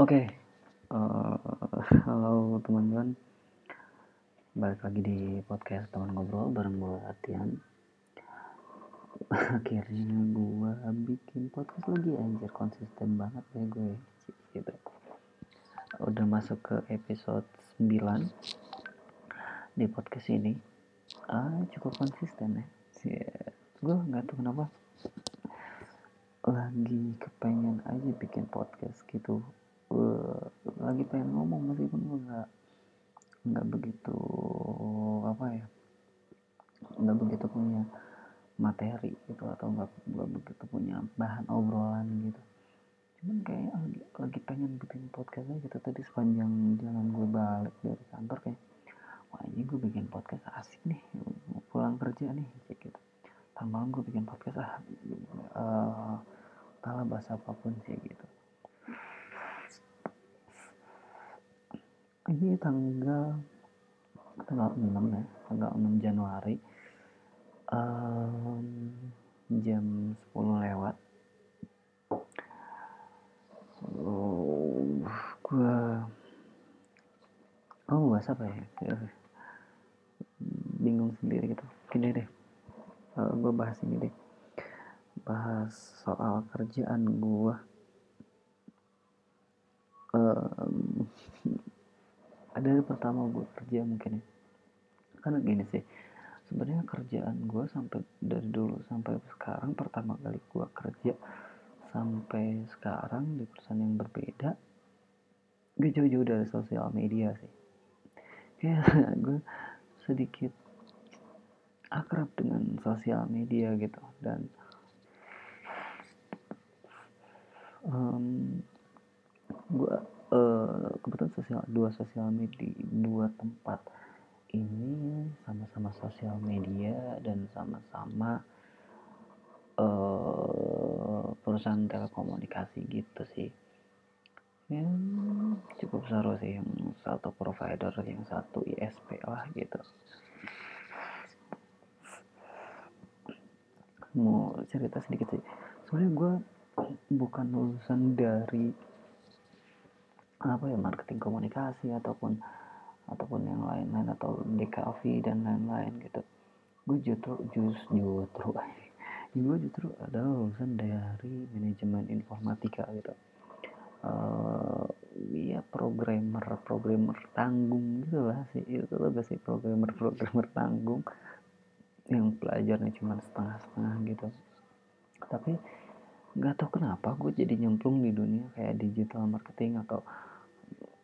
Oke, uh, halo teman-teman, balik lagi di podcast teman ngobrol bareng gue latihan. Akhirnya gue bikin podcast lagi anjir konsisten banget ya gue gitu. Udah masuk ke episode 9 di podcast ini. Ah, cukup konsisten ya. Yeah. Gue nggak tahu kenapa lagi kepengen aja bikin podcast gitu uh, lagi pengen ngomong meskipun gue nggak nggak begitu apa ya nggak begitu punya materi gitu atau nggak nggak begitu punya bahan obrolan gitu. Cuman kayak lagi, lagi pengen bikin podcast aja gitu. Tadi sepanjang jalan gue balik dari kantor kayak wah ini gue bikin podcast asik nih mau pulang kerja nih gitu. Malam gue bikin podcast ah uh, bahasa apa pun sih gitu ini tanggal tanggal 6 ya tanggal 6 Januari. Um, jam 10 lewat. Oh, gue oh bahas apa ya? Bingung sendiri gitu. Gini deh uh, eh, gue bahas ini deh. Bahas soal kerjaan gue um, dari pertama gue kerja mungkin ya. Karena gini sih sebenarnya kerjaan gue sampai dari dulu sampai sekarang pertama kali gue kerja sampai sekarang di perusahaan yang berbeda gue jauh-jauh dari sosial media sih. Kayak gue sedikit akrab dengan sosial media gitu dan um, gue uh, kebetulan sosial dua sosial media dua tempat ini sama-sama sosial media dan sama-sama uh, perusahaan telekomunikasi gitu sih. Ya cukup seru sih yang satu provider yang satu ISP lah gitu. Mau cerita sedikit sih. Soalnya gue bukan lulusan dari apa ya marketing komunikasi ataupun ataupun yang lain-lain atau DKV dan lain-lain gitu. Gue justru just justru gue justru adalah lulusan dari manajemen informatika gitu. Uh, ya programmer programmer tanggung gitu lah sih. Itu loh sih programmer programmer tanggung. Yang pelajarnya cuma setengah-setengah gitu. Tapi nggak tahu kenapa gue jadi nyemplung di dunia kayak digital marketing atau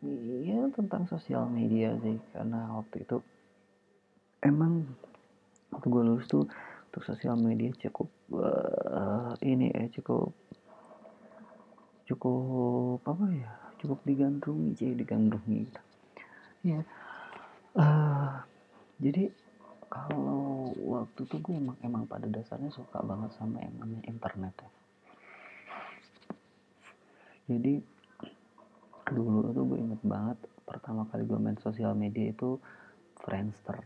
iya tentang sosial media sih karena waktu itu emang waktu gue lulus tuh untuk sosial media cukup uh, ini ya cukup cukup apa ya cukup digandrungi jadi digandrungi gitu. ya uh, jadi kalau waktu itu gue emang emang pada dasarnya suka banget sama yang namanya internet ya jadi dulu tuh gue inget banget pertama kali gue main sosial media itu Friendster.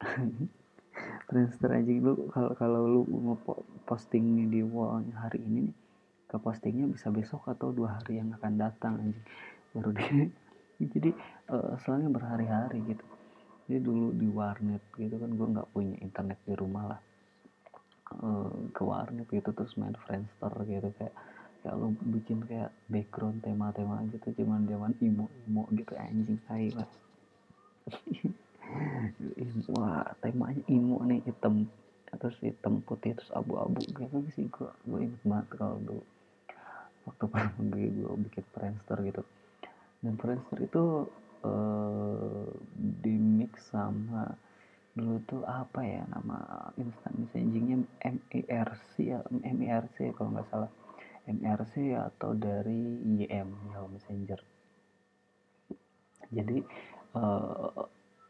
Friendster aja lu kalau kalau lu mau posting di wallnya hari ini nih ke postingnya bisa besok atau dua hari yang akan datang aja baru dia jadi uh, soalnya berhari-hari gitu. Jadi dulu di warnet gitu kan gue nggak punya internet di rumah lah. Uh, ke warnet gitu terus main Friendster gitu kayak kayak lu bikin kayak background tema-tema gitu cuman zaman imo imo gitu anjing tai lah. Wah temanya imo nih hitam. Terus hitam putih terus abu-abu. Gitu sih gua gue inget banget kalau dulu. Waktu pertama gue gue bikin Friendster gitu. Dan Friendster itu uh, di mix sama dulu tuh apa ya nama instant messagingnya MERC ya MERC kalau nggak salah MRC atau dari YM Yahoo Messenger. Jadi uh,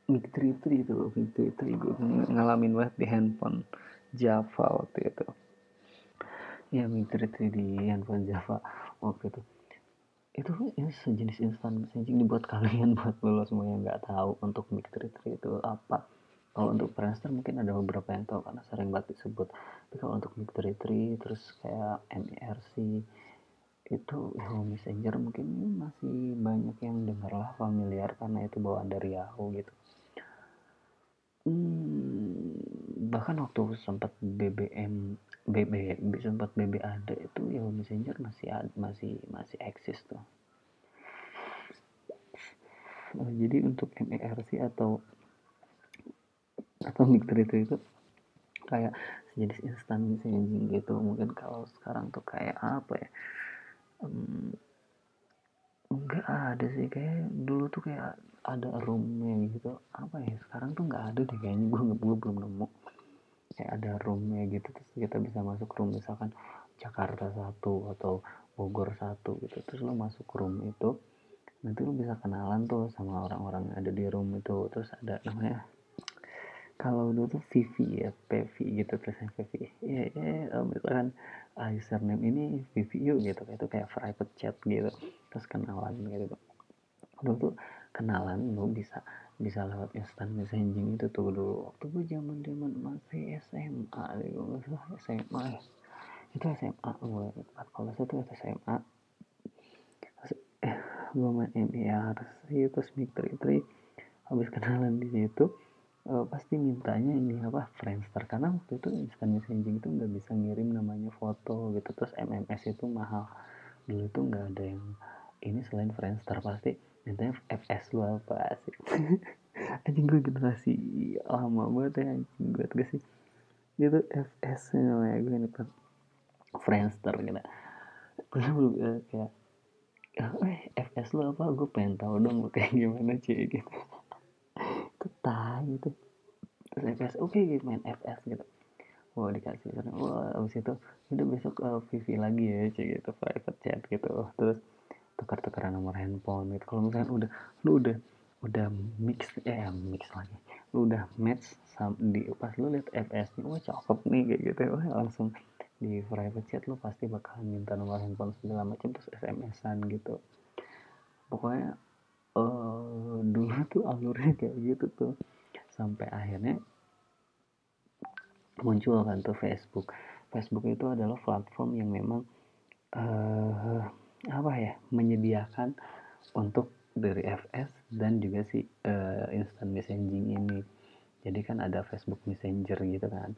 Mic 33 itu Mic 33 gue ngalamin banget di handphone Java waktu itu. Ya Mic 33 di handphone Java waktu itu. Itu ya sejenis instant messaging dibuat kalian buat lo semua yang nggak tahu untuk Mic 33 itu apa kalau untuk Friendster mungkin ada beberapa yang tahu karena sering banget disebut. Tapi kalau untuk Victory 3 terus kayak MERC itu Yahoo Messenger mungkin masih banyak yang dengar lah familiar karena itu bawaan dari Yahoo gitu. Hmm, bahkan waktu sempat BBM BB sempat BB ada itu Yahoo Messenger masih masih masih eksis tuh. Nah, jadi untuk MERC atau atau mixer itu itu kayak sejenis instan messaging gitu. Mungkin kalau sekarang tuh kayak apa ya? Um, enggak ada sih. Kayak dulu tuh kayak ada roomnya gitu. Apa ya? Sekarang tuh nggak ada deh kayaknya. Gue gue belum nemu. Kayak ada roomnya gitu. Terus kita bisa masuk room misalkan Jakarta satu atau Bogor satu gitu. Terus lo masuk room itu nanti lo bisa kenalan tuh sama orang-orang yang ada di room itu. Terus ada namanya kalau dulu tuh Vivi ya PV gitu tulisannya Vivi ya ya misalkan uh, username ini VVU gitu. Itu kayak private chat gitu. Terus kenalan gitu. Dulu tuh kenalan lu bisa bisa lewat instant messaging itu tuh dulu. Waktu gue zaman zaman masih SMA gitu nggak SMA ya. Itu SMA gue kalau itu itu SMA terus, eh, gue main MIRC terus Mic Tri habis kenalan di situ uh, pasti mintanya ini apa Friendster. Karena waktu itu instant messaging itu nggak bisa ngirim namanya foto gitu. Terus MMS itu mahal. Dulu tuh nggak ada yang ini selain Friendster. Pasti mintanya FS lu apa sih? Anjing gue generasi lama banget ya anjing gue gak sih? Gitu FS namanya gue ini Friendster gitu. Gue belum uh, kayak eh FS lu apa? Gue pengen tahu dong lu kayak gimana sih gitu itu tai itu terus FS oke okay, main FS gitu. Wah dikasih wah abis itu udah besok uh, VV lagi ya cek gitu private chat gitu. Terus tukar-tukaran nomor handphone gitu. Kalau misalnya udah lu udah udah mix eh mix lagi. Lu udah match sama di pas lu liat FS nya wah cakep nih kayak gitu. Wah langsung di private chat lu pasti bakalan minta nomor handphone segala macam terus SMS-an gitu. Pokoknya uh, dulu tuh alurnya kayak gitu tuh. Sampai akhirnya muncul kan tuh Facebook. Facebook itu adalah platform yang memang uh, apa ya menyediakan untuk dari FS dan juga si uh, instant messaging ini. Jadi kan ada Facebook Messenger gitu kan.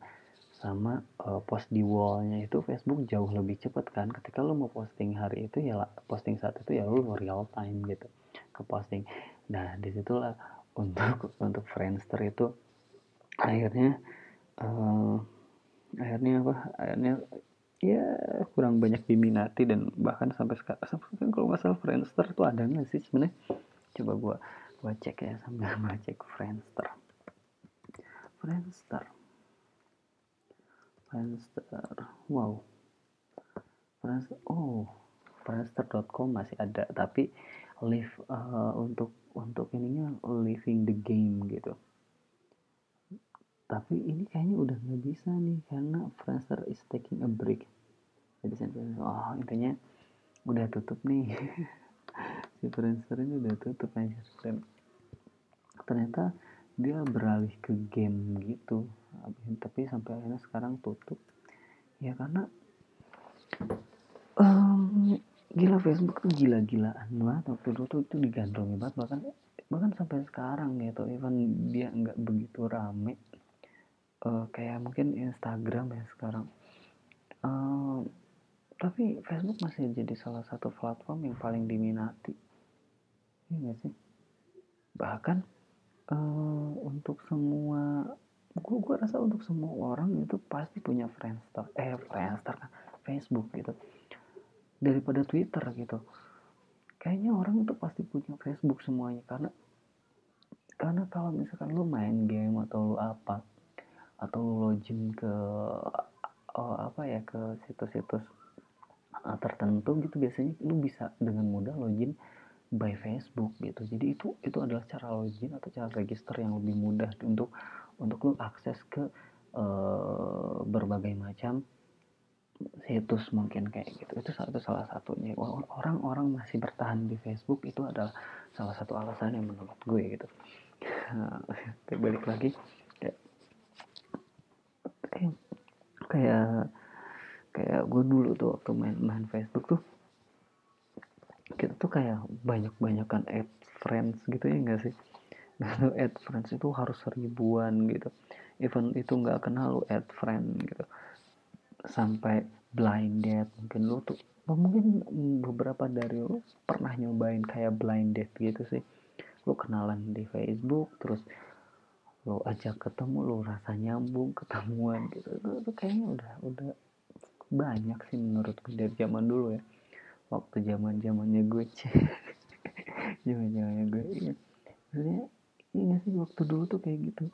Sama uh, post di wallnya itu Facebook jauh lebih cepat kan. Ketika lo mau posting hari itu ya posting saat itu ya lo real time gitu ke posting. Nah di situlah untuk untuk Friendster itu akhirnya uh, akhirnya apa? Akhirnya ya kurang banyak diminati dan bahkan sampai sekarang kalau nggak salah Friendster tuh ada nggak sih sebenarnya? Coba gua gua cek ya sambil gua cek Friendster. Friendster. Friendster. Wow. Friendster oh Friendster.com masih ada tapi live uh, untuk untuk ininya living the game gitu. Tapi ini kayaknya udah nggak bisa nih karena Friendster is taking a break. Jadi saya oh intinya udah tutup nih. Si Friendster ini udah tutup aja. Dan ternyata dia beralih ke game gitu. Tapi sampai akhirnya sekarang tutup. Ya karena um, gila Facebook tuh gila-gilaan banget waktu itu tuh itu digandrungi banget. Bahkan bahkan sampai sekarang gitu even dia nggak begitu rame. Uh, kayak mungkin Instagram ya sekarang. Uh, tapi Facebook masih jadi salah satu platform yang paling diminati. Iya gak sih? Bahkan uh, untuk semua gua, gua rasa untuk semua orang itu pasti punya Friendster eh Friendster kan? Facebook gitu daripada Twitter gitu. Kayaknya orang itu pasti punya Facebook semuanya karena karena kalau misalkan lu main game atau lu apa atau lu login ke oh, apa ya ke situs-situs tertentu gitu biasanya lu bisa dengan mudah login by Facebook gitu. Jadi itu itu adalah cara login atau cara register yang lebih mudah untuk untuk lu akses ke uh, berbagai macam situs mungkin kayak gitu. Itu satu salah satunya. Orang-orang masih bertahan di Facebook itu adalah salah satu alasan yang menurut gue gitu. Balik lagi kayak kayak kayak gue dulu tuh waktu main main Facebook tuh tuh kayak banyak banyakan add friends gitu ya enggak sih? Nah add friends itu harus ribuan gitu. Even itu nggak kenal lu add friend gitu sampai blind date. Mungkin lu tuh mungkin beberapa dari lu pernah nyobain kayak blind date gitu sih. Lu kenalan di Facebook terus lu ajak ketemu lu rasa nyambung ketemuan gitu. Itu, itu kayaknya udah udah banyak sih menurut gue dari zaman dulu ya. Waktu zaman zamannya gue cek zaman zamannya gue iya maksudnya iya sih waktu dulu tuh kayak gitu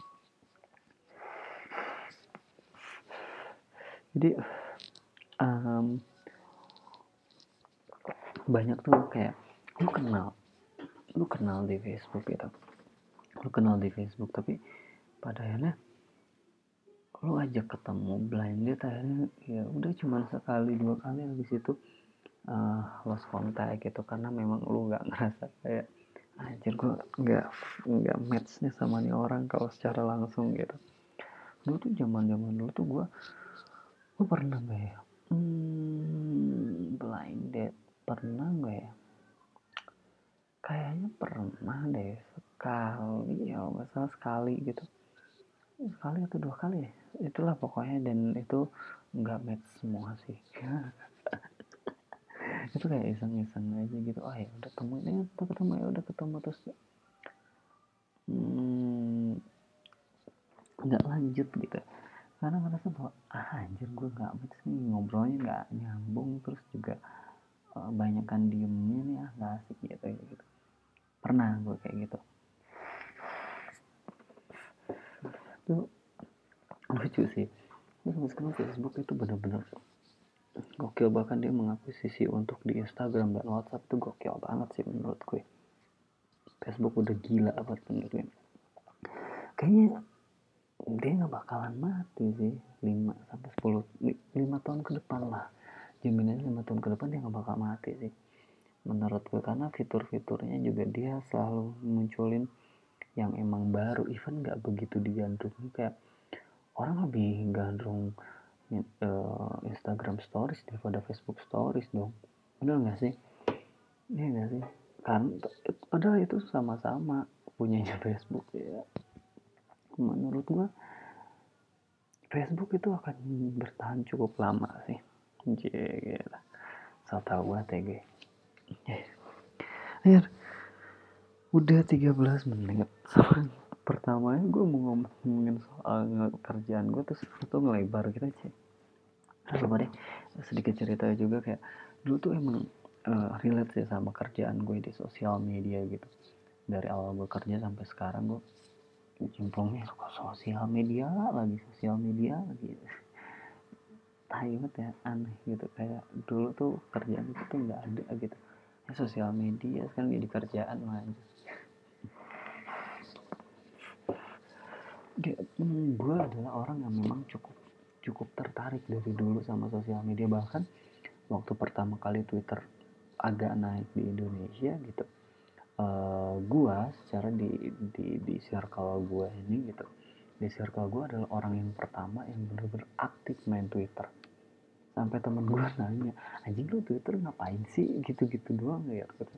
jadi um, banyak tuh kayak lu kenal lu kenal di Facebook gitu. Lu kenal di Facebook tapi pada akhirnya lu ajak ketemu blind date akhirnya ya udah cuma sekali dua kali habis itu uh, lost contact gitu. Karena memang lu nggak ngerasa kayak anjir gue nggak nggak matchnya sama nih orang kalau secara langsung gitu. Dulu tuh zaman zaman dulu tuh gue gue pernah gak ya? Hmm, blind date pernah gak ya? Kayaknya pernah deh sekali ya nggak salah sekali gitu. Sekali atau dua kali ya? Itulah pokoknya dan itu nggak match semua sih. Itu kayak iseng-iseng aja gitu. Oh ya udah ketemu ini udah ketemu ya udah ketemu terus hmm, nggak lanjut gitu karena merasa bahwa ah anjir gue match nih ngobrolnya nggak nyambung terus juga uh, banyakan diemnya nih ah nggak asik gitu gitu. Pernah gue kayak gitu. Tuh lucu sih. Terus sekarang Facebook itu bener-bener gokil bahkan dia mengakuisisi untuk di Instagram dan WhatsApp tuh gokil banget sih menurut gue. Facebook udah gila apa menurut gue. Kayaknya dia nggak bakalan mati sih. 5 sampai 10 5 tahun ke depan lah. Jaminannya 5 tahun ke depan dia nggak bakal mati sih. Menurut gue karena fitur-fiturnya juga dia selalu munculin yang emang baru. Even nggak begitu digandrung. Kayak orang lebih gandrung uh, Instagram Stories daripada Facebook Stories dong. Bener nggak sih? Iya nggak sih? Kan padahal itu sama-sama punyanya Facebook ya menurut gua Facebook itu akan bertahan cukup lama sih. Gila. So tau gua TG Akhir udah 13 menit. Pertamanya gue mau ngomongin soal kerjaan gue terus itu ngelebar gitu aja coba deh. Sedikit cerita juga kayak dulu tuh emang uh, relate sih sama kerjaan gue di sosial media gitu. Dari awal gue kerja sampai sekarang gue cemplungnya ke sosial media lagi sosial media lagi. Tai ya aneh gitu. Kayak dulu tuh kerjaan itu tuh nggak ada gitu. Ya sosial media sekarang jadi kerjaan hmm, gue adalah orang yang memang cukup cukup tertarik dari dulu sama sosial media. Bahkan waktu pertama kali Twitter agak naik di Indonesia gitu uh, gue secara di di di circle gue ini gitu. Di circle gue adalah orang yang pertama yang bener-bener aktif main Twitter. Sampai temen gue nanya anjing lu Twitter ngapain sih? Gitu-gitu doang ya gitu.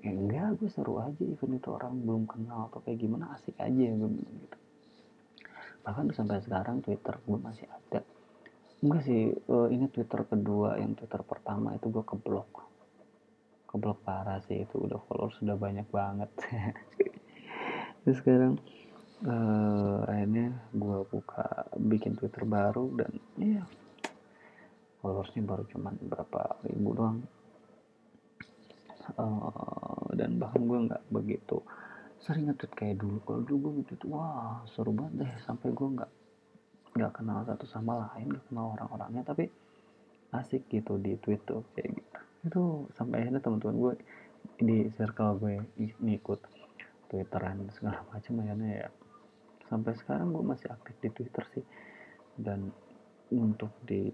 Ya enggak gue seru aja even itu orang belum kenal atau kayak gimana asik aja gue gitu. Bahkan sampai sekarang Twitter gue masih ada. Enggak sih uh, ini Twitter kedua yang Twitter pertama itu gue keblok keblok parah sih itu udah followers sudah banyak banget. Terus sekarang uh, akhirnya gue buka bikin Twitter baru dan iya. Followersnya baru cuman berapa ribu doang. Uh, dan bahkan gue nggak begitu sering ngetweet kayak dulu. Kalau dulu gue ngetweet wah seru banget deh. Sampai gue nggak nggak kenal satu sama lain gak kenal orang-orangnya. Tapi asik gitu di tweet tuh kayak gitu. Itu sampai akhirnya teman-teman gue di circle gue ngikut twitteran segala macam akhirnya ya. Sampai sekarang gue masih aktif di twitter sih. Dan untuk di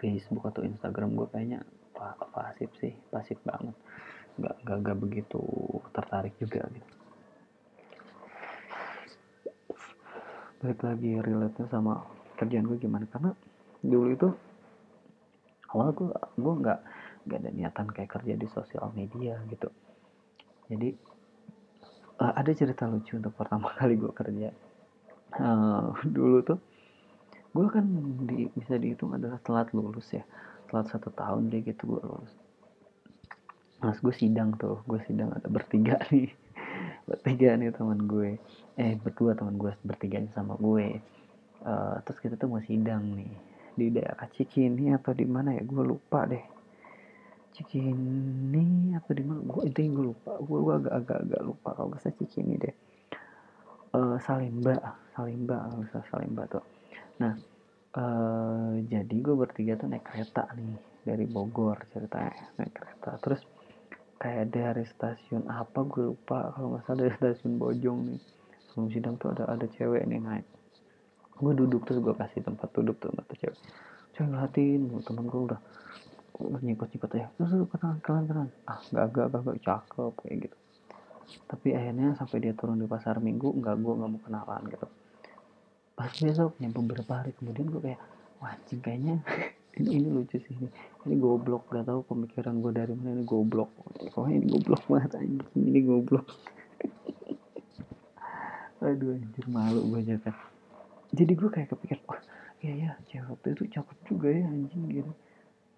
Facebook atau Instagram gue kayaknya pasif sih pasif banget. Nggak nggak nggak begitu tertarik juga gitu. Balik lagi relate nya sama kerjaan gue gimana? Karena dulu itu awal gue gue nggak nggak ada niatan kayak kerja di sosial media gitu. Jadi uh, ada cerita lucu untuk pertama kali gue kerja. Uh, dulu tuh gue kan di, bisa dihitung adalah telat lulus ya. Telat satu tahun deh gitu gue lulus. Mas gue sidang tuh gue sidang ada bertiga nih. Bertiga nih teman gue. Eh berdua teman gue bertiga sama gue. Uh, terus kita tuh mau sidang nih di daerah Cikini atau di mana ya? Gue lupa deh. Cikini apa di mana? Gue itu gue lupa. Gue gue agak agak agak lupa kalau gak salah Cikini deh. Uh, Salimba Salimba usah Salimba tuh. Nah uh, jadi gue bertiga tuh naik kereta nih dari Bogor ceritanya naik kereta. Terus kayak dari stasiun apa gue lupa. Kalau nggak salah dari stasiun Bojong nih. Sebelum sidang tuh ada ada cewek nih naik gue duduk terus gue kasih tempat duduk tuh mata cewek. Cewek ngeliatin temen gue udah udah nyikut nyikut ya terus kenalan kenalan kenalan. Ah gak gak gak gak cakep kayak gitu. Tapi akhirnya sampai dia turun di pasar minggu nggak gue nggak mau kenalan gitu. Pas besoknya beberapa hari kemudian gue kayak wah kayaknya ini, ini lucu sih ini. Ini goblok gak tau pemikiran gue dari mana ini goblok. Kok ini goblok banget anjing. Ini goblok. Aduh anjir malu gue kan jadi gue kayak kepikir wah iya ya cewek waktu itu cakep juga ya anjing gitu.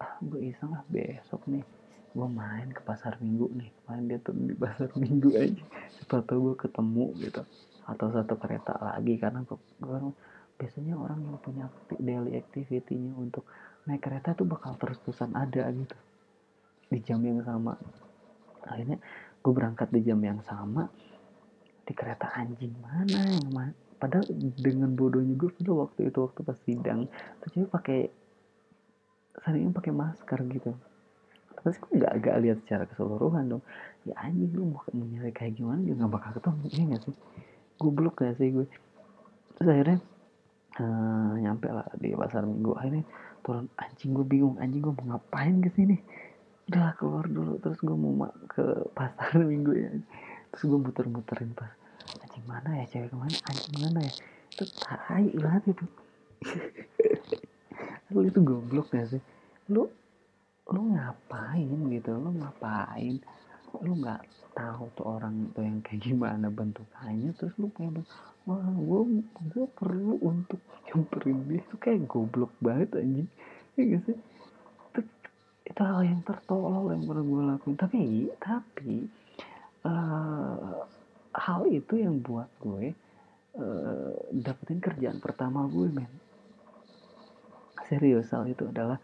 Ah gue iseng lah besok nih gue main ke pasar minggu nih main dia tuh di pasar minggu aja tahu gue ketemu gitu. Atau satu kereta lagi karena gue, gue biasanya orang yang punya daily activity-nya untuk naik kereta tuh bakal terus-terusan ada gitu. Di jam yang sama. Akhirnya gue berangkat di jam yang sama di kereta anjing mana yang mana padahal dengan bodohnya gue pada waktu itu waktu pas sidang tuh cewek pakai seringnya pakai masker gitu. Terus gue nggak agak lihat secara keseluruhan dong. Ya anjing lu mau nyari kayak gimana juga nggak bakal ketemu ya gak sih? Gue blok gak sih gue terus akhirnya uh, nyampe lah di pasar minggu. Akhirnya turun anjing gue bingung anjing gue mau ngapain ke sini? Udah keluar dulu. Terus gue mau ke pasar minggu ya. Terus gue muter-muterin pas anjing mana ya cewek ke mana? Anjing mana ya? Itu tai banget itu. Lu itu goblok gak sih? Lu lu ngapain gitu? Lu ngapain? Lu nggak tahu tuh orang tuh yang kayak gimana bentukannya. Terus lu kayak wah gue gue perlu untuk nyamperin dia. Itu kayak goblok banget anjing. Ya gak sih? Itu, itu hal yang tertolol yang pernah gue lakuin. Tapi tapi uh, hal itu yang buat gue uh, dapetin kerjaan pertama gue men. Serius hal itu adalah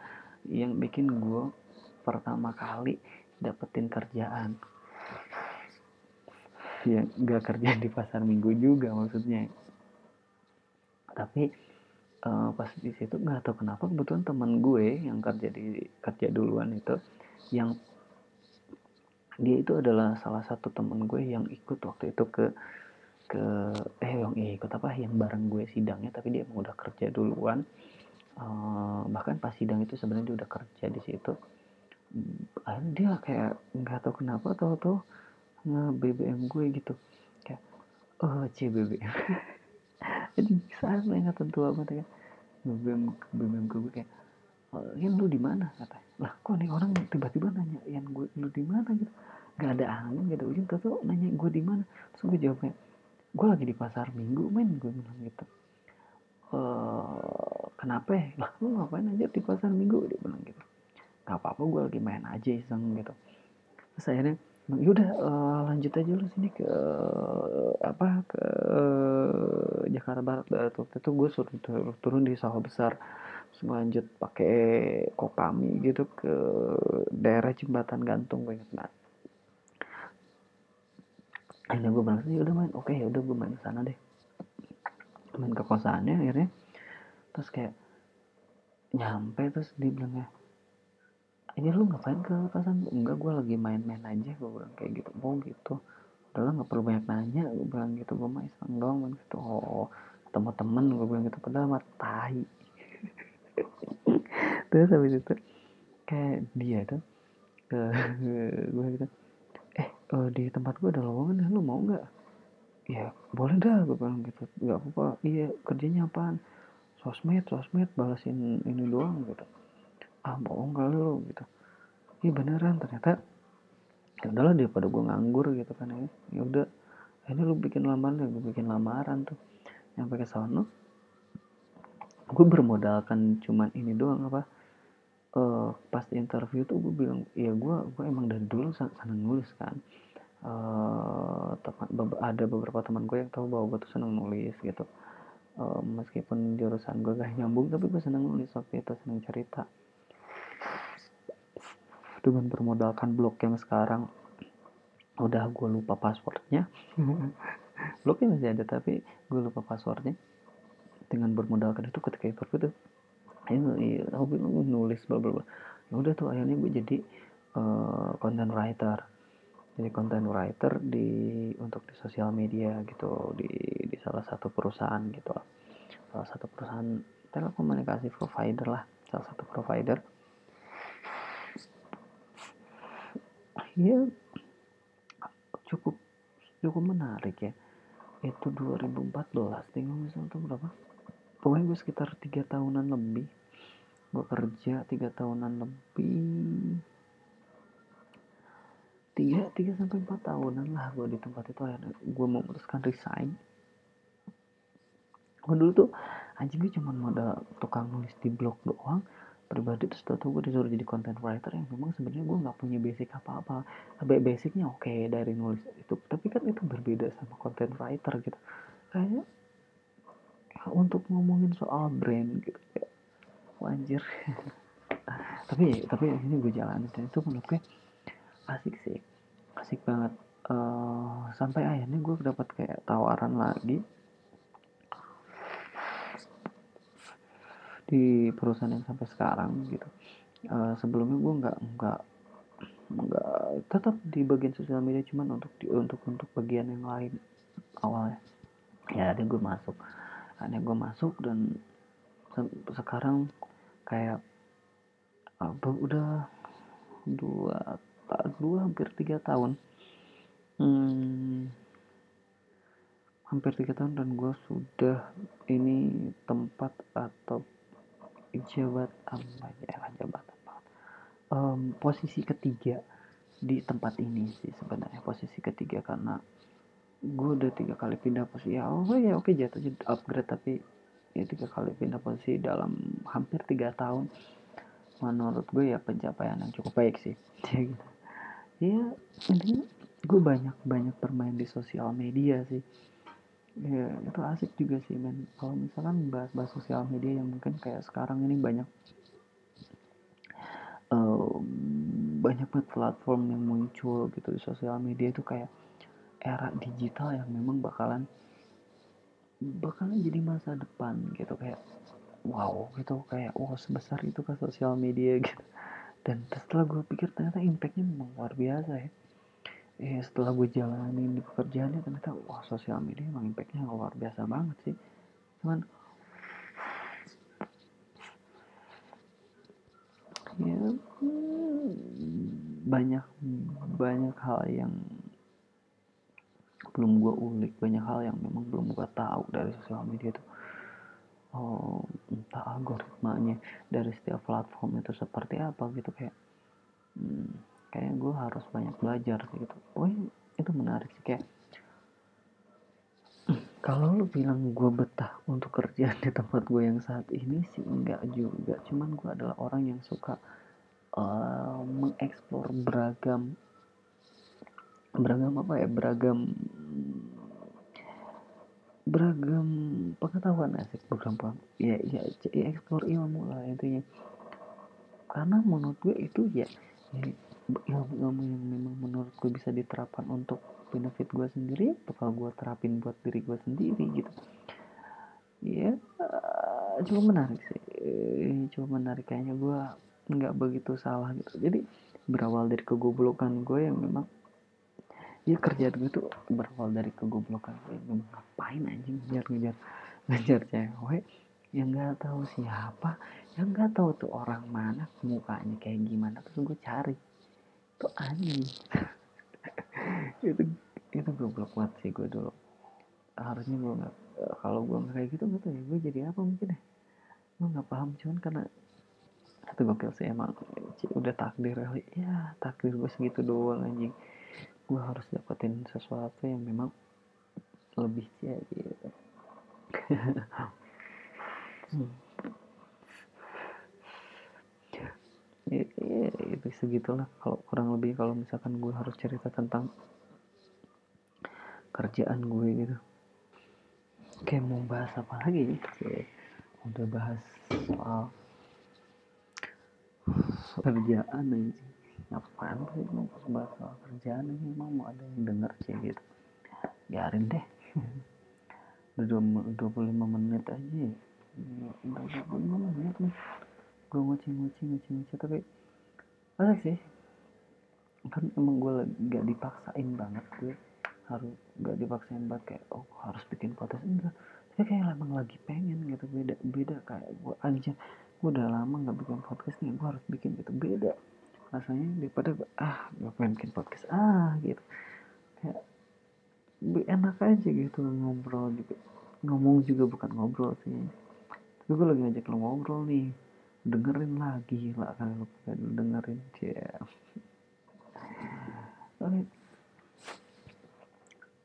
yang bikin gue pertama kali dapetin kerjaan. Ya gak kerja di pasar minggu juga maksudnya. Tapi uh, pas di situ nggak tahu kenapa kebetulan teman gue yang kerja di kerja duluan itu yang dia itu adalah salah satu temen gue yang ikut waktu itu ke ke eh yang ikut apa yang bareng gue sidangnya tapi dia emang udah kerja duluan. Uh, bahkan pas sidang itu sebenarnya dia udah kerja di situ. Hmm, dia kayak nggak tahu kenapa tau tuh nge BBM gue gitu. Kayak oh c BBM jadi saat lo ingat tentu banget ya. BBM BBM gue kayak oh, yang lu di mana? kata lah kok nih orang tiba-tiba nanya yang gue lu di mana? Gitu. Gak ada angin gak ada ujung tuh nanya gue di mana? Terus gue jawabnya gue lagi di pasar minggu men gue bilang gitu. Uh, kenapa ya? Lah lu ngapain aja di pasar minggu? Dia bilang gitu. Gak apa-apa gue lagi main aja iseng gitu. Terus akhirnya yaudah uh, lanjut aja lu sini ke apa ke Jakarta Barat. Waktu itu gue suruh turun di sawah besar. terus lanjut pakai kopami gitu ke daerah jembatan gantung gue inget banget. Akhirnya gue bilang ya udah main. Oke ya udah gue main sana deh. Main ke kosannya akhirnya. Terus kayak nyampe terus dia bilang ya ini lu ngapain ke kosan? Enggak gue lagi main-main aja gue bilang kayak gitu. Oh gitu. Udahlah nggak perlu banyak nanya gue bilang gitu. Gue mah iseng doang main gitu. Oh ketemu temen gue bilang gitu. Padahal mah tai terus habis itu kayak dia tuh gue gitu eh uh, di tempat gue ada lowongan ya lu mau nggak? Ya boleh dah gue bilang gitu. Nggak apa-apa iya kerjanya apaan? Sosmed sosmed balasin ini doang gitu. Ah bohong kali lo gitu. Iya beneran ternyata ya udahlah daripada gue nganggur gitu kan ya ya udah ini lu bikin lamaran gue bikin lamaran tuh nyampe ke sana gue bermodalkan cuman ini doang apa uh, pas interview tuh gue bilang ya gue gue emang dari dulu senang nulis kan. Uh, teman ada beberapa teman gue yang tahu bahwa gue tuh senang nulis gitu. Uh, meskipun jurusan gue gak nyambung tapi gue senang nulis waktu itu senang cerita. Dengan bermodalkan blog yang sekarang udah gue lupa passwordnya. Blognya masih ada tapi gue lupa passwordnya dengan bermodalkan itu ketika interview tuh ayo lu nulis bla bla bla. Ya udah tuh akhirnya gue jadi uh, content writer. Jadi content writer di untuk di sosial media gitu di di salah satu perusahaan gitu salah satu perusahaan telekomunikasi provider lah salah satu provider. Ya cukup cukup menarik ya. Itu 2014 tinggal misalnya tuh berapa pokoknya gue sekitar tiga tahunan lebih. Gue kerja tiga tahunan lebih. Tiga tiga sampai empat tahunan lah gue di tempat itu. Akhirnya gue memutuskan resign. Gue dulu tuh anjing gue cuma modal tukang nulis di blog doang. Pribadi terus tau gue disuruh jadi content writer yang memang sebenarnya gue nggak punya basic apa-apa. Basicnya oke okay dari nulis itu. Tapi kan itu berbeda sama content writer gitu. Kayaknya ya, untuk ngomongin soal brand gitu ya anjir. Tapi tapi ini gue jalanin dan itu menurut gue asik sih asik banget. Uh, sampai akhirnya gue dapat kayak tawaran lagi di perusahaan yang sampai sekarang gitu. Uh, sebelumnya gue nggak nggak nggak tetap di bagian sosial media cuman untuk di, untuk untuk bagian yang lain awalnya. Ya ada gue masuk ada gue masuk dan se sekarang kayak uh, udah dua dua hampir tiga tahun. Hmm, hampir tiga tahun dan gue sudah ini tempat atau jabat apa ya jabatan um, posisi ketiga di tempat ini sih sebenarnya posisi ketiga karena gue udah tiga kali pindah posisi. Ya oh ya oke jatuhnya upgrade tapi ya tiga kali pindah posisi dalam hampir tiga tahun. Menurut gue ya pencapaian yang cukup baik sih. Ya gitu. Ya intinya gue banyak banyak bermain di sosial media sih. Ya itu asik juga sih men. Kalau misalkan bahas-bahas sosial media yang mungkin kayak sekarang ini banyak uh, banyak banget platform yang muncul gitu di sosial media itu kayak era digital yang memang bakalan bakalan jadi masa depan gitu. Kayak wow gitu. Kayak wow sebesar itu ke sosial media gitu. Dan setelah gue pikir ternyata impactnya memang luar biasa ya. Eh setelah gue jalanin di pekerjaannya ternyata wah sosial media emang impactnya luar biasa banget sih. Cuman ya banyak banyak hal yang belum gue ulik. Banyak hal yang memang belum gue tahu dari sosial media itu oh entah algoritmanya dari setiap platform itu seperti apa gitu kayak hmm, kayak gue harus banyak belajar gitu. Oh itu menarik sih kayak kalau lu bilang gue betah untuk kerja di tempat gue yang saat ini sih enggak juga. Cuman gue adalah orang yang suka uh, mengeksplor beragam beragam apa ya? Beragam beragam pengetahuan asik beragam ya ya, ya eksplor ilmu lah intinya. Karena menurut gue itu ya, ya ilmu-ilmu yang memang menurut gue bisa diterapkan untuk benefit gue sendiri bakal gue terapin buat diri gue sendiri gitu. Ya cukup menarik sih. Cukup menarik kayaknya gue nggak begitu salah gitu. Jadi berawal dari kegoblokan gue yang memang ya kerjaan gue tuh berawal dari kegoblokan. Gue memang ngapain anjing ngejar ngejar ngejar cewek yang nggak tahu siapa yang nggak tahu tuh orang mana mukanya kayak gimana terus gue cari. Itu anjing. Itu itu goblok banget sih gue dulu. Harusnya gue nggak kalau gue nggak kayak gitu tahu ya gue jadi apa mungkin ya? Gue nggak paham cuman karena itu gokil sih emang Cik, udah takdir ya takdir gue segitu doang anjing gue harus dapetin sesuatu yang memang lebih cia gitu hmm. ya, ya, itu segitulah kalau kurang lebih kalau misalkan gue harus cerita tentang kerjaan gue gitu. Kayak mau bahas apa lagi? Kayak udah bahas soal kerjaan aja ngapain sih? Mau bahas soal kerjaan aja emang mau ada yang denger sih gitu. Biarin deh. Udah 25 menit aja ya. Udah 25 menit nih. Gue ngoceh-ngoceh ngoceh-ngoceh tapi asik sih. Kan emang gue gak dipaksain banget gue harus gak dipaksain banget kayak oh harus bikin podcast. Enggak. Tapi kayak emang lagi pengen gitu. Beda beda kayak gue aja gue udah lama nggak bikin podcast nih gue harus bikin gitu. Beda rasanya daripada ah gue pengen bikin podcast? Ah gitu. Kayak enak aja gitu ngobrol juga. Ngomong juga bukan ngobrol sih. Tapi gue lagi ngajak lo ngobrol nih. Dengerin lagi lah lo dengerin ya oke.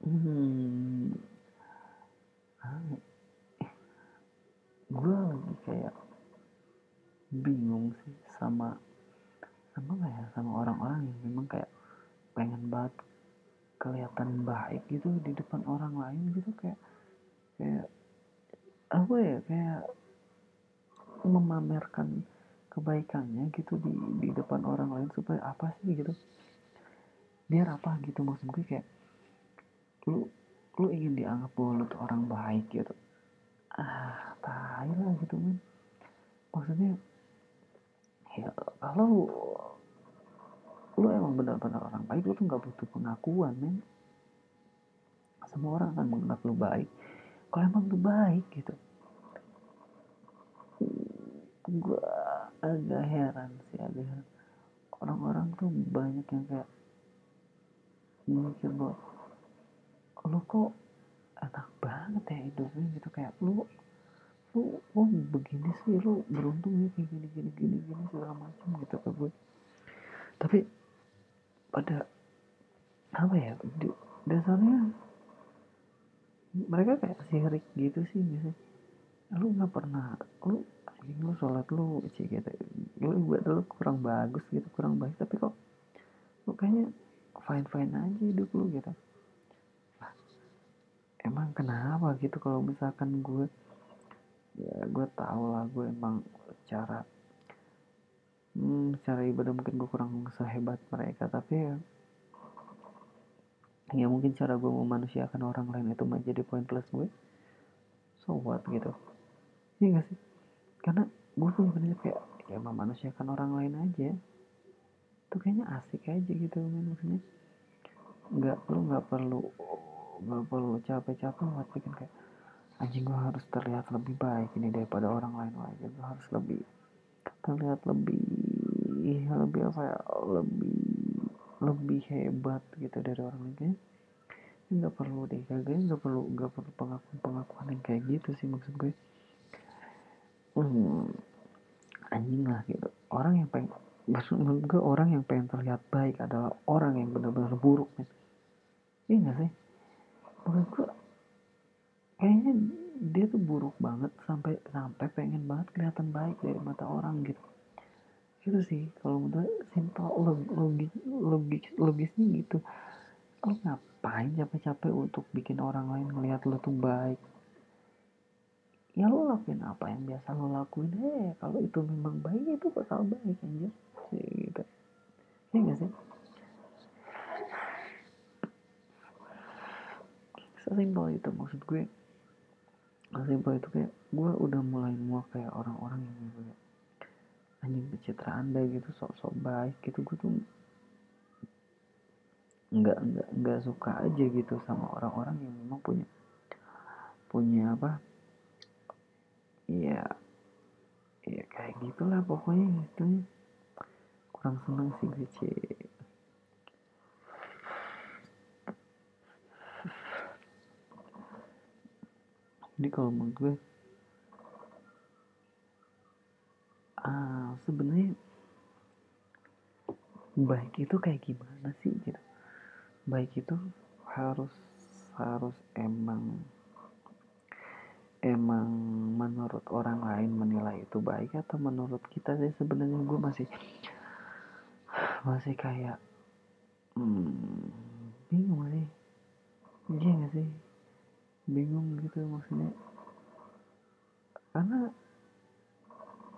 Hmm. Gue lagi kayak bingung sih sama sama gak ya sama orang-orang yang memang kayak pengen banget kelihatan baik gitu di depan orang lain gitu kayak kayak apa ya kayak memamerkan kebaikannya gitu di di depan orang lain supaya apa sih gitu. Biar apa gitu maksud gue kayak lu lu ingin dianggap tuh orang baik gitu. Ah tai lah gitu men. Maksudnya ya kalau lu emang benar-benar orang baik lu tuh nggak butuh pengakuan men. Semua orang akan menganggap lu baik. Kalau emang lu baik gitu. Gue agak heran sih agak heran. Orang-orang tuh banyak yang kayak mikir bahwa lu kok enak banget ya hidupnya gitu. Kayak lu lu oh begini sih lu beruntung ya kayak gini gini gini gini segala macam gitu ke gue tapi pada apa ya dasarnya mereka kayak sirik gitu sih biasanya lu nggak pernah lu anjing lu sholat lu sih gitu. Lu buat lu kurang bagus gitu kurang baik tapi kok lu kayaknya fine fine aja hidup lu gitu. Emang kenapa gitu kalau misalkan gue ya gue tau lah gue emang cara hmm, secara ibadah mungkin gue kurang sehebat mereka tapi ya ya mungkin cara gue memanusiakan orang lain itu menjadi poin plus gue so what gitu. Iya gak sih? Karena gue punya prinsip kayak ya memanusiakan orang lain aja. Itu kayaknya asik aja gitu kan maksudnya. Nggak perlu nggak perlu nggak perlu capek-capek buat bikin kayak anjing gue harus terlihat lebih baik ini daripada orang lain lagi gue harus lebih terlihat lebih lebih apa ya lebih lebih hebat gitu dari orang lain nggak perlu deh kagak nggak perlu nggak perlu pengakuan pengakuan yang kayak gitu sih maksud gue. Hmm, anjing lah gitu. Orang yang pengen maksud gue orang yang pengen terlihat baik adalah orang yang benar-benar buruk men. Iya gak sih? Maksud gue kayaknya dia tuh buruk banget sampai sampai pengen banget kelihatan baik dari mata orang gitu. Gitu sih kalau menurut simpel logis logis logisnya gitu. Lo ngapain capek-capek untuk bikin orang lain ngelihat lo tuh baik? Ya lo lakuin apa yang biasa lo lakuin. Eh kalau itu memang baik itu bakal baik aja sih gitu. Ya gak sih? Sesimpel itu maksud gue simpel itu kayak gue udah mulai mau kayak orang-orang yang kayak anjing pencitraan deh gitu sok-sok baik gitu. Gue tuh nggak nggak nggak suka aja gitu sama orang-orang yang memang punya punya apa ya ya kayak gitulah pokoknya gitu. Kurang seneng sih gue cek jadi kalau menurut gue uh, sebenarnya baik itu kayak gimana sih gitu? Baik itu harus harus emang emang menurut orang lain menilai itu baik atau menurut kita sih sebenarnya gue masih masih kayak hmm, bingung sih. Iya gak sih bingung gitu maksudnya. Karena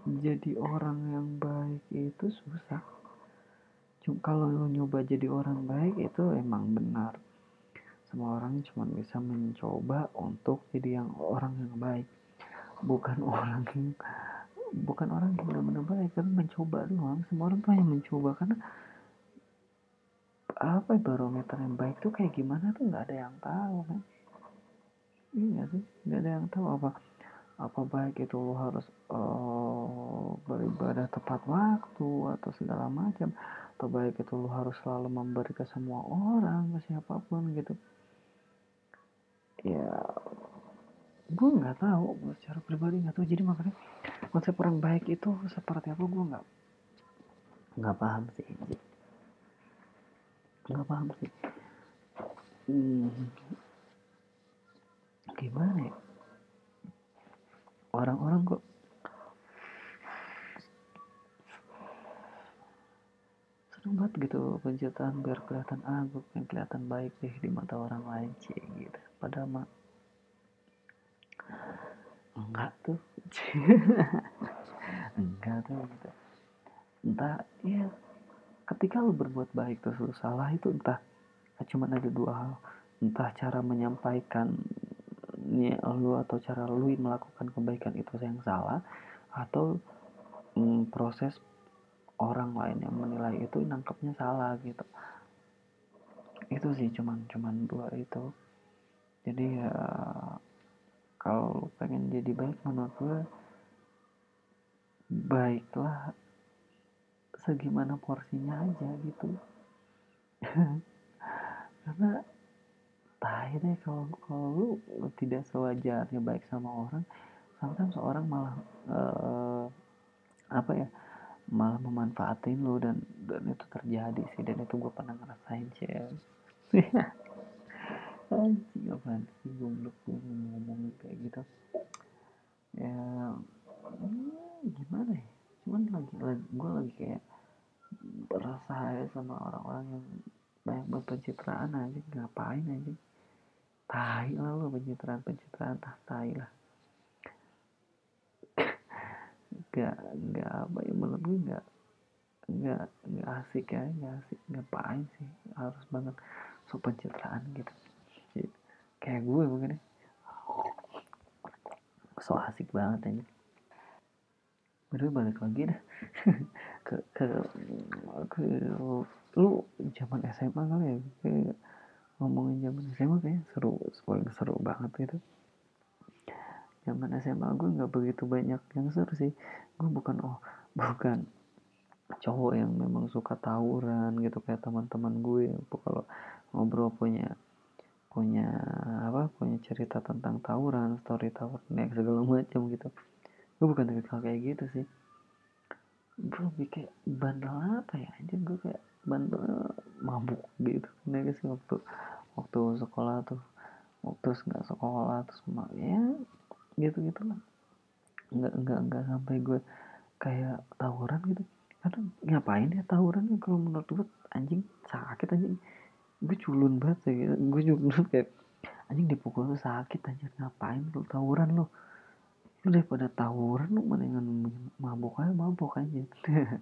jadi orang yang baik itu susah. Cuma kalau lo nyoba jadi orang baik itu emang benar. Semua orang cuma bisa mencoba untuk jadi yang orang yang baik. Bukan orang yang bukan orang yang benar-benar baik tapi mencoba doang. Semua orang tuh hanya mencoba karena apa barometer yang baik tuh kayak gimana tuh nggak ada yang tahu kan iya sih nggak ada yang tahu apa apa baik itu lo harus uh, beribadah tepat waktu atau segala macam atau baik itu lo harus selalu memberi ke semua orang ke siapa pun gitu. Ya gue nggak tahu secara pribadi nggak tahu. Jadi makanya konsep orang baik itu seperti apa gue nggak nggak paham sih. Nggak paham sih. Hmm, gimana ya? Orang-orang kok seneng banget gitu penciptaan biar kelihatan aku yang kelihatan baik deh di mata orang lain sih gitu. Padahal mah enggak tuh. Enggak tuh gitu. Entah ya ketika lu berbuat baik terus lu salah itu entah cuma ada dua hal. Entah cara menyampaikan lu atau cara lu melakukan kebaikan itu yang salah atau mm, proses orang lain yang menilai itu nangkepnya salah gitu. Itu sih cuman cuman dua itu. Jadi ya kalau pengen jadi baik menurut gue baiklah segimana porsinya aja gitu. Karena tahu deh kalau kalau lu, tidak sewajarnya baik sama orang sometimes seorang malah uh, apa ya malah memanfaatin lu dan dan itu terjadi sih dan itu gue pernah ngerasain sih anjing apaan sih gue ngomong kayak gitu. Ya hmm, gimana ya cuman lagi, lagi gue lagi kayak berasa sama orang-orang yang banyak buat pencitraan aja ngapain aja tai lah lo pencitraan pencitraan. Tah tai lah. Gak gak apa ya menurut gue gak gak gak asik ya gak asik. Ngapain sih? Harus banget so pencitraan gitu. Kayak gue mungkin ya. So asik banget aja Baru balik lagi dah. Ke ke ke lu zaman SMA kali ya? Ke, ngomongin zaman SMA kayak seru paling seru banget gitu zaman SMA gue nggak begitu banyak yang seru sih. Gue bukan oh bukan cowok yang memang suka tawuran gitu kayak teman-teman gue. Kalau ngobrol punya punya apa punya cerita tentang tawuran story tawuran segala macam gitu. Gue bukan tipikal kayak gitu sih. Gue kayak bandel apa ya? Aja gue kayak bandel mabuk gitu. Nih sih waktu waktu sekolah tuh. Waktu nggak sekolah terus ya gitu gitu lah. Nggak nggak nggak sampai gue kayak tawuran gitu. Karena ngapain ya tawuran kalau menurut gue? Anjing sakit anjing. Gue culun banget sih gitu. gue culun kayak anjing dipukul tuh sakit anjir ngapain lu tawuran lu? Lu daripada tawuran lu mendingan mabuk aja mabuk aja.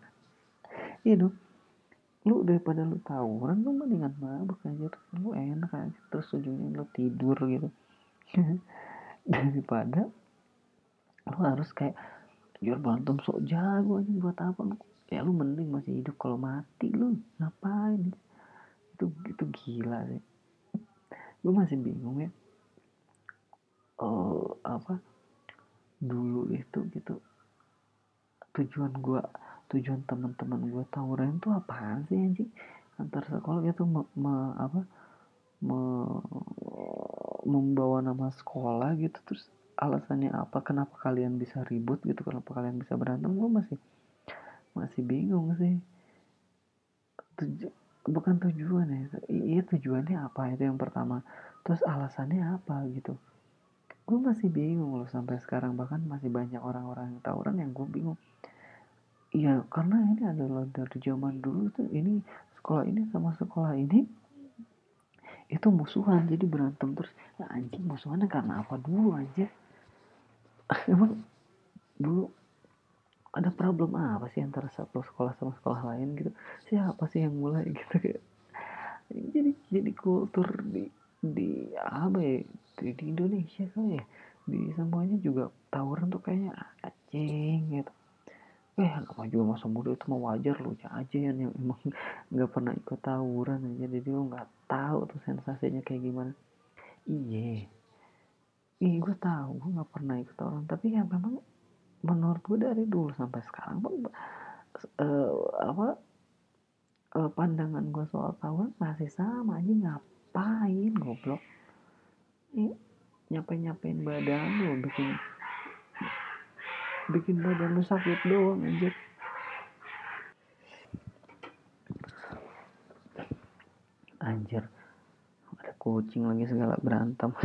Iya dong lu daripada lu tawuran lu mendingan mabuk aja lu enak aja terus ujungnya lu tidur gitu. Daripada lu harus kayak jual berantem sok jago aja buat apa? Lu ya lu mending masih hidup. Kalau mati lu ngapain? Itu itu gila sih. Gue masih bingung ya. Oh apa? Dulu itu gitu. Tujuan gue tujuan teman-teman gue tawuran itu apaan sih anjing? Antar sekolah itu me, me, apa me, membawa nama sekolah gitu terus alasannya apa kenapa kalian bisa ribut gitu kenapa kalian bisa berantem gue masih masih bingung sih. Tuju, bukan tujuan ya iya tujuannya apa itu yang pertama terus alasannya apa gitu. Gue masih bingung loh sampai sekarang bahkan masih banyak orang-orang yang tawuran yang gue bingung iya karena ini adalah dari zaman dulu tuh ini sekolah ini sama sekolah ini itu musuhan jadi berantem terus. Ya anjing musuhannya karena apa dulu aja emang dulu ada problem apa sih antara satu sekolah sama sekolah lain gitu? Siapa sih yang mulai gitu kayak? Jadi jadi kultur di di apa ya di, di Indonesia kali ya di semuanya juga tawuran tuh kayaknya acing gitu eh apa juga masa muda itu mau wajar lu aja yang, yang emang nggak pernah ikut tawuran aja. Jadi lu nggak tahu tuh sensasinya kayak gimana. Iya. Iya gue tahu gue nggak pernah ikut tawuran. Tapi ya memang menurut gue dari dulu sampai sekarang bang uh, apa uh, pandangan gue soal tawuran masih sama aja. Ngapain goblok? Ini nyapain nyapain badan lu bikin bikin badan lu sakit doang anjir. Anjir. Ada kucing lagi segala berantem.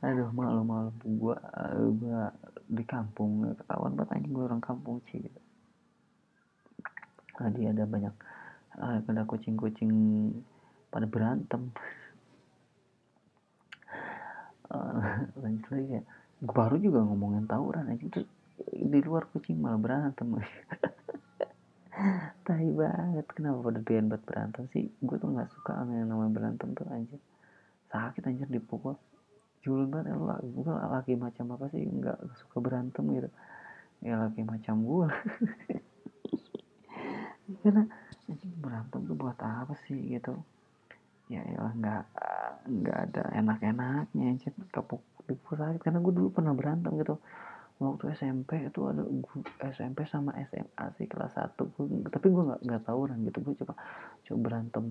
Aduh malu malu gua gua di kampung ketahuan banget anjing gua orang kampung sih. Gitu. tadi ada banyak ada kucing-kucing pada berantem. Lanjut lagi ya baru juga ngomongin tawuran aja tuh di luar kucing malah berantem. Tai banget kenapa pada doyan buat berantem sih? Gue tuh nggak suka sama yang namanya berantem tuh anjir sakit anjir dipukul julun banget ya gue laki macam apa sih? Nggak suka berantem gitu. Ya laki macam gue karena berantem tuh buat apa sih gitu ya ya nggak nggak ada enak-enaknya anjir kapuk dipukul sakit karena gue dulu pernah berantem gitu. Waktu SMP itu ada gue, SMP sama SMA sih kelas 1 gue, tapi gue nggak nggak tawuran gitu. Gue coba coba berantem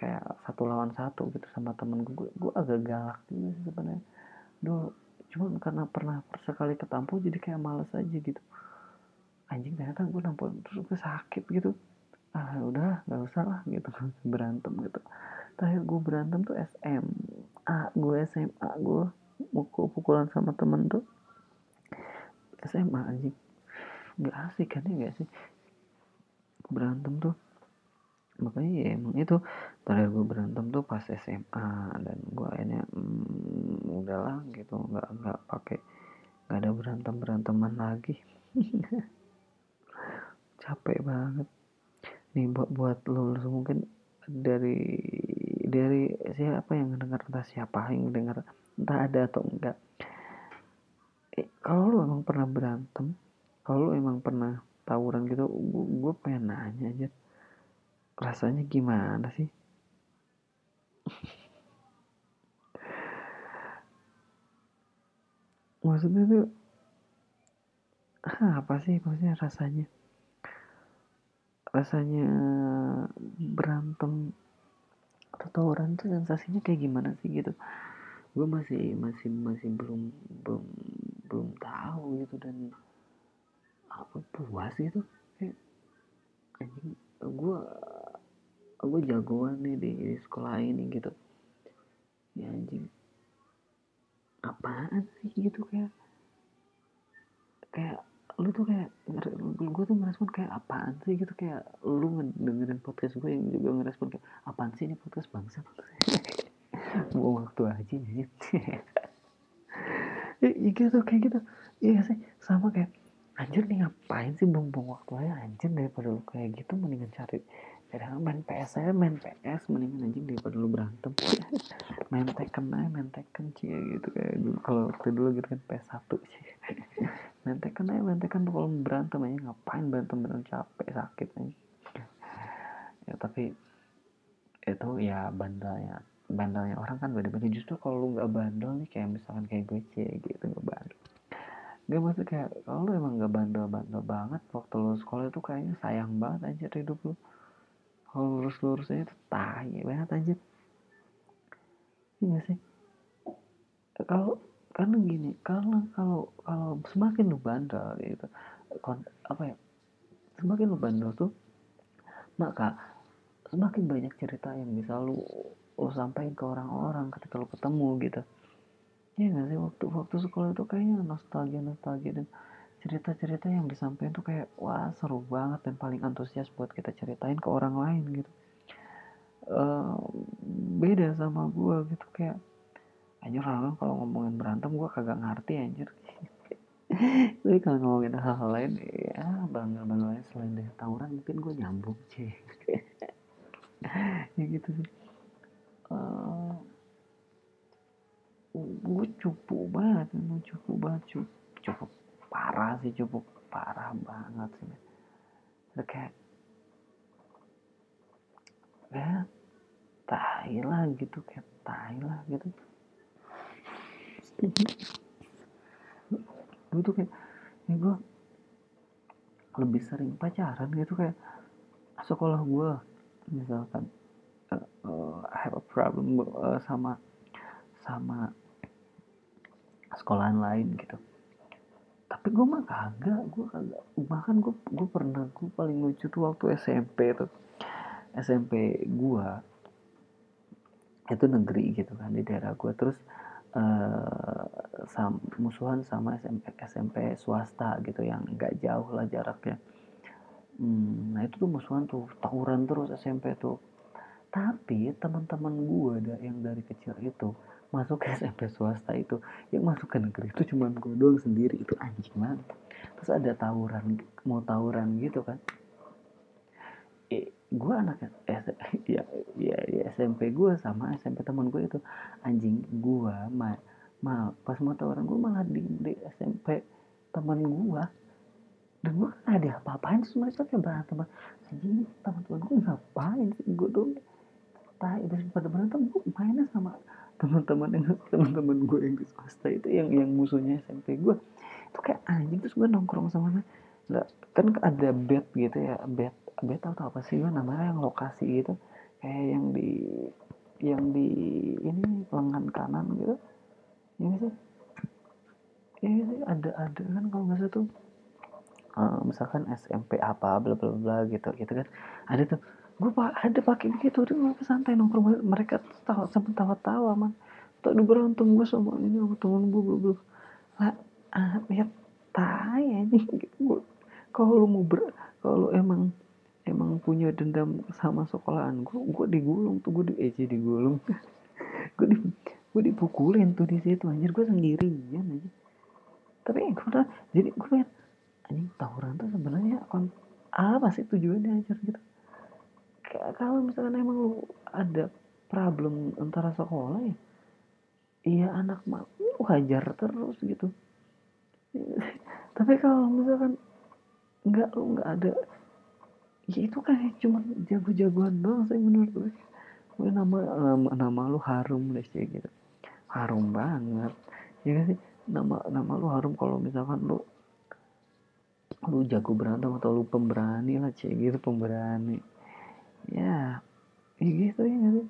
kayak satu lawan satu gitu sama temen gue gue agak galak juga sih sebenarnya. Dulu cuman karena pernah sekali ketampul jadi kayak males aja gitu. Anjing ternyata gue nampol terus gue sakit gitu. Ah udah nggak usah lah gitu. Berantem gitu terakhir gue berantem tuh SMA gue SMA gue mukul pukulan sama temen tuh SMA anjing. Nggak asik kan ya gak sih? Berantem tuh. Makanya ya emang itu terakhir gue berantem tuh pas SMA dan gue akhirnya hmm, udahlah gitu. Nggak nggak pakai nggak ada berantem beranteman lagi. Capek banget. Nih buat buat lo mungkin dari dari siapa yang dengar entah siapa yang dengar entah ada atau enggak. Eh, kalau lu emang pernah berantem kalau lu emang pernah tawuran gitu gue pengen nanya aja. Rasanya gimana sih? Maksudnya tuh apa sih maksudnya rasanya? Rasanya berantem atau tawuran tuh sensasinya kayak gimana sih gitu? Gue masih masih masih belum belum belum tahu gitu dan apa puas gitu. Kayak anjing gue gue jagoan nih di, di sekolah ini gitu. Ya anjing. Apaan sih gitu kayak kayak lu tuh kayak gue tuh ngerespon kayak apaan sih? Gitu kayak lu ngedengerin podcast gue yang juga ngerespon kayak apaan sih ini podcast bangsa mau waktu aja ya gitu kayak gitu. Iya sih sama kayak anjir nih ngapain sih buang-buang waktu aja? Anjir daripada lu kayak gitu mendingan cari cari main PS aja main PS mendingan anjing daripada lu berantem. Main Tekken aja main Tekken sih gitu kayak dulu kalau waktu dulu gitu kan PS1 sih main Tekken aja main Tekken kalau berantem aja ngapain berantem berantem capek sakit aja. Ya tapi itu ya bandelnya bandelnya orang kan beda-beda. Justru kalau lu nggak bandel nih kayak misalkan kayak gue cie gitu nggak bandel. Gak maksud kayak kalau lu emang nggak bandel-bandel banget waktu lu sekolah itu kayaknya sayang banget aja hidup lu. Kalau lurus-lurus aja tuh tai banget aja iya sih kalau karena gini karena kalau kalau semakin lu bandel gitu. Apa ya semakin lu bandel tuh maka semakin banyak cerita yang bisa lu lu sampaikan ke orang-orang ketika lu ketemu gitu. Ya nggak sih waktu waktu sekolah itu kayaknya nostalgia nostalgia dan cerita-cerita yang disampaikan tuh kayak wah seru banget dan paling antusias buat kita ceritain ke orang lain gitu. Uh, beda sama gue gitu kayak anjir orang kalau ngomongin berantem gue kagak ngerti anjir tapi kalau ngomongin hal-hal lain ya bangga bangga lain selain dari tawuran mungkin gue nyambung sih ya gitu sih. Uh, gue cukup banget cukup banget cukup, cukup parah sih cukup parah banget sih udah kayak ya tai lah gitu kayak tai lah gitu gue tuh kayak ya gue lebih sering pacaran gitu kayak sekolah gue misalkan uh, uh, have a problem uh, sama sama sekolahan lain gitu. Tapi gue mah kagak gue kagak bahkan gue gue pernah gue paling lucu tuh waktu SMP tuh. SMP gue itu negeri gitu kan di daerah gue terus musuhan sama SMP SMP swasta gitu yang nggak jauh lah jaraknya. Hmm, nah itu tuh musuhan tuh tawuran terus SMP tuh. Tapi teman-teman gue yang dari kecil itu masuk ke SMP swasta itu yang masuk ke negeri itu cuma gue doang sendiri. Itu anjing banget. Terus ada tawuran mau tawuran gitu kan. Eh, gue anak ya, ya, ya SMP gue sama SMP teman gue itu. Anjing gue ma pas mau tawaran gue malah di, di SMP teman gue dan gue kan ada apa-apain terus mereka kayak berantem anjing teman-teman gue ngapain sih? Gue dong tai terus pada berantem gue mainnya sama teman-teman yang teman-teman gue yang di swasta itu yang yang musuhnya SMP gue itu kayak anjing terus gue nongkrong sama nggak kan ada bed gitu ya bed beta atau apa sih namanya yang lokasi gitu. Kayak yang di yang di ini lengan kanan gitu ini sih. Ini sih ada ada kan kalau nggak salah tuh. Uh, misalkan SMP apa bla bla bla gitu gitu kan. Ada tuh. Gue pak ada pakai begitu dia gue santai nongkrong. Mereka tahu sama tawa tawa man. Tak ada berantem gue sama ini sama temen gue bla bla lah ah ya tai aja gitu. Kalau lu mau ber kalau emang emang punya dendam sama sekolahan gue gue digulung tuh gue di eh digulung gue di gue dipukulin tuh di situ anjir. Gue sendirian aja tapi gue jadi gue liat anjing tawuran tuh sebenarnya apa sih tujuannya anjir gitu. Kalau misalkan emang lu ada problem antara sekolah ya iya anak mah wajar terus gitu. Tapi kalau misalkan nggak lu nggak ada ya itu kan cuma jago-jagoan doang sih menurut gue nama nama nama lu harum deh gitu harum banget. Ya kan sih? Nama nama lu harum kalau misalkan lu lu jago berantem atau lu pemberani lah cek gitu pemberani. Ya ya gitu ya sih?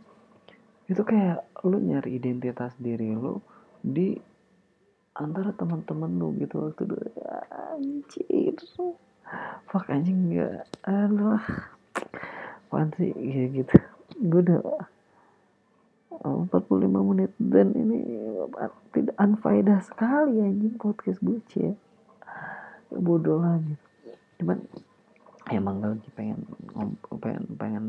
Itu kayak lu nyari identitas diri lu di antara teman-teman lu gitu waktu dulu. Anjir. Fuck anjing nggak. Aduh. Apaan sih? Gitu. Gue udah 45 menit. Dan ini tidak unfaedah sekali anjing podcast gue cie bodoh lah gitu cuman emang lagi pengen pengen pengen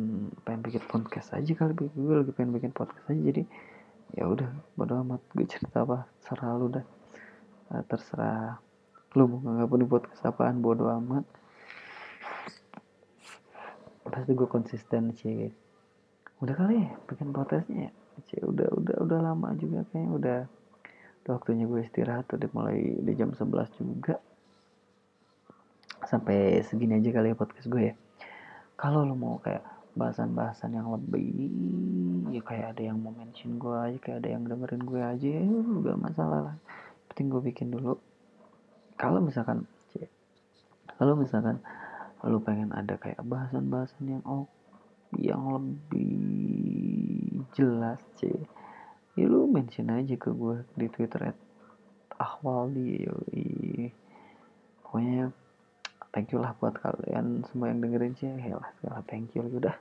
pengen bikin podcast aja kali. Gue lagi pengen bikin podcast aja jadi ya udah bodoh amat. Gue cerita apa serah lu dah. Terserah lu mau nggak di podcast apaan bodo amat. Pasti gue konsisten sih. Udah kali ya bikin podcastnya ya sih udah udah udah lama juga kayaknya udah. Udah waktunya gue istirahat udah mulai di jam 11 juga. Sampai segini aja kali ya podcast gue ya. Kalau lo mau kayak bahasan-bahasan yang lebih ya kayak ada yang mau mention gue aja kayak ada yang dengerin gue aja ya gak masalah lah. Penting gue bikin dulu. Kalau misalkan kalau misalkan lu pengen ada kayak bahasan-bahasan yang oh yang lebih jelas sih ya lu mention aja ke gue di twitter at ahwal di pokoknya thank you lah buat kalian semua yang dengerin sih ya lah segala thank you udah.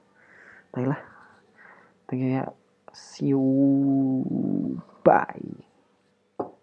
Lah. Thank you ya. See you. Bye